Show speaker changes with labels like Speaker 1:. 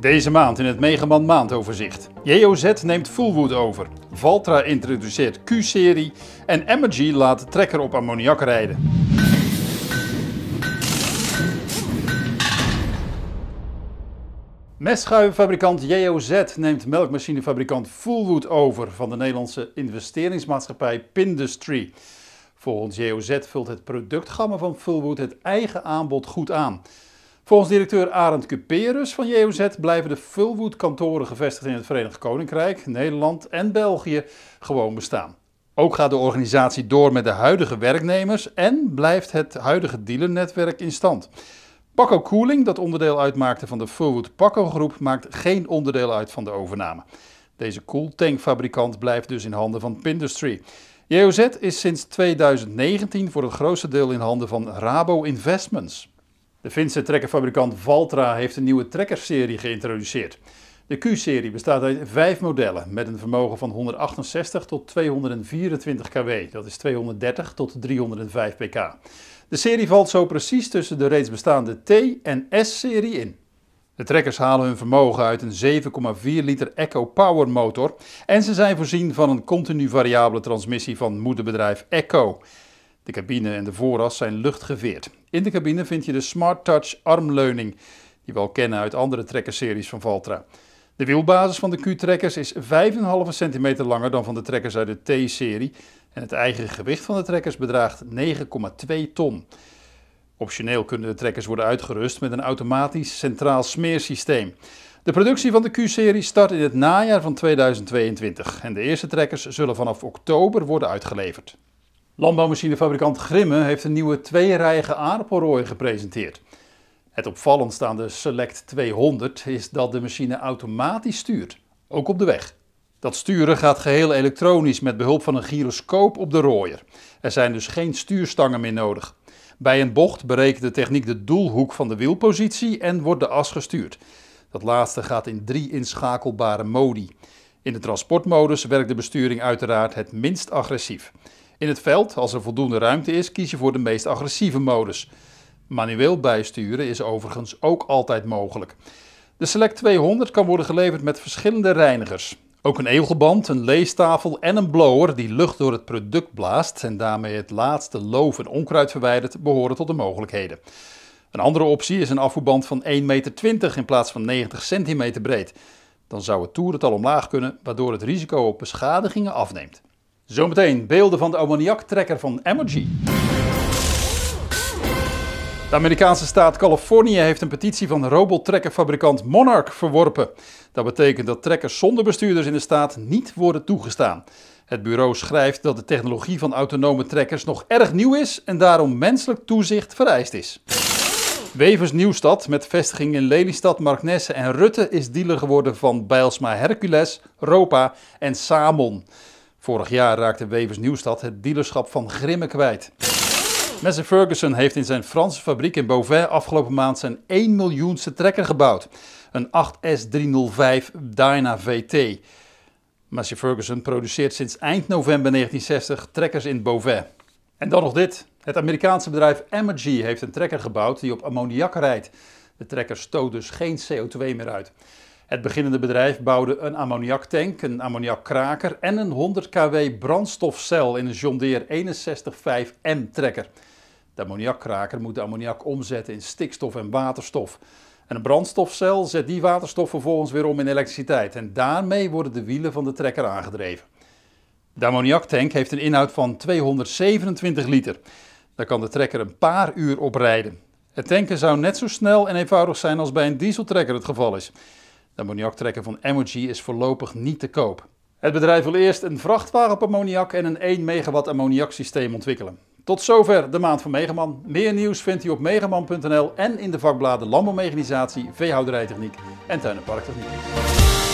Speaker 1: Deze maand in het Megaman maandoverzicht. JOZ neemt Fullwood over. Valtra introduceert Q-serie en Emergy laat trekker op ammoniak rijden. Mestschuivenfabrikant JOZ neemt melkmachinefabrikant Fullwood over van de Nederlandse investeringsmaatschappij Pindustry. Volgens JOZ vult het productgamma van Fullwood het eigen aanbod goed aan. Volgens directeur Arend Cuperus van JOZ blijven de Fullwood kantoren gevestigd in het Verenigd Koninkrijk, Nederland en België gewoon bestaan. Ook gaat de organisatie door met de huidige werknemers en blijft het huidige dealernetwerk in stand. Paco Cooling, dat onderdeel uitmaakte van de Fullwood Paco groep, maakt geen onderdeel uit van de overname. Deze koeltankfabrikant blijft dus in handen van Pindustry. JOZ is sinds 2019 voor het grootste deel in handen van Rabo Investments. De Finse trekkerfabrikant Valtra heeft een nieuwe trekkerserie geïntroduceerd. De Q-serie bestaat uit vijf modellen met een vermogen van 168 tot 224 kW, dat is 230 tot 305 pk. De serie valt zo precies tussen de reeds bestaande T- en S-serie in. De trekkers halen hun vermogen uit een 7,4 liter Echo Power motor en ze zijn voorzien van een continu variabele transmissie van moederbedrijf Echo. De cabine en de vooras zijn luchtgeveerd. In de cabine vind je de Smart Touch armleuning, die we al kennen uit andere trekkerseries van Valtra. De wielbasis van de Q-trekkers is 5,5 cm langer dan van de trekkers uit de T-serie en het eigen gewicht van de trekkers bedraagt 9,2 ton. Optioneel kunnen de trekkers worden uitgerust met een automatisch centraal smeersysteem. De productie van de Q-serie start in het najaar van 2022 en de eerste trekkers zullen vanaf oktober worden uitgeleverd. Landbouwmachinefabrikant Grimme heeft een nieuwe tweerijige aardappelrooi gepresenteerd. Het opvallendst aan de Select 200 is dat de machine automatisch stuurt, ook op de weg. Dat sturen gaat geheel elektronisch met behulp van een gyroscoop op de rooier. Er zijn dus geen stuurstangen meer nodig. Bij een bocht berekent de techniek de doelhoek van de wielpositie en wordt de as gestuurd. Dat laatste gaat in drie inschakelbare modi. In de transportmodus werkt de besturing uiteraard het minst agressief. In het veld, als er voldoende ruimte is, kies je voor de meest agressieve modus. Manueel bijsturen is overigens ook altijd mogelijk. De Select 200 kan worden geleverd met verschillende reinigers. Ook een egelband, een leestafel en een blower die lucht door het product blaast en daarmee het laatste loof en onkruid verwijdert, behoren tot de mogelijkheden. Een andere optie is een afvoerband van 1,20 meter in plaats van 90 centimeter breed. Dan zou het toerental omlaag kunnen, waardoor het risico op beschadigingen afneemt. Zometeen beelden van de ammoniaktrekker van Emergy. De Amerikaanse staat Californië heeft een petitie van robottrekkerfabrikant Monarch verworpen. Dat betekent dat trekkers zonder bestuurders in de staat niet worden toegestaan. Het bureau schrijft dat de technologie van autonome trekkers nog erg nieuw is en daarom menselijk toezicht vereist is. Wevers Nieuwstad, met vestiging in Lelystad, Marknesse en Rutte, is dealer geworden van Bijlsma Hercules, Ropa en Samon. Vorig jaar raakte Wevers Nieuwstad het dealerschap van Grimme kwijt. Messer Ferguson heeft in zijn Franse fabriek in Beauvais afgelopen maand zijn 1 miljoenste trekker gebouwd. Een 8S305 Dyna VT. Messer Ferguson produceert sinds eind november 1960 trekkers in Beauvais. En dan nog dit. Het Amerikaanse bedrijf Emergy heeft een trekker gebouwd die op ammoniak rijdt. De trekker stoot dus geen CO2 meer uit. Het beginnende bedrijf bouwde een ammoniaktank, een ammoniakkraker en een 100 kW brandstofcel in een John Deere 61.5M trekker. De ammoniakkraker moet de ammoniak omzetten in stikstof en waterstof. En een brandstofcel zet die waterstof vervolgens weer om in elektriciteit en daarmee worden de wielen van de trekker aangedreven. De ammoniaktank heeft een inhoud van 227 liter. Daar kan de trekker een paar uur op rijden. Het tanken zou net zo snel en eenvoudig zijn als bij een dieseltrekker het geval is. De ammoniaktrekker van Emoji is voorlopig niet te koop. Het bedrijf wil eerst een vrachtwagen op ammoniak en een 1 megawatt ammoniaksysteem ontwikkelen. Tot zover de maand van Megaman. Meer nieuws vindt u op megaman.nl en in de vakbladen Landbouwmechanisatie, Veehouderijtechniek en Tuin- en Parktechniek.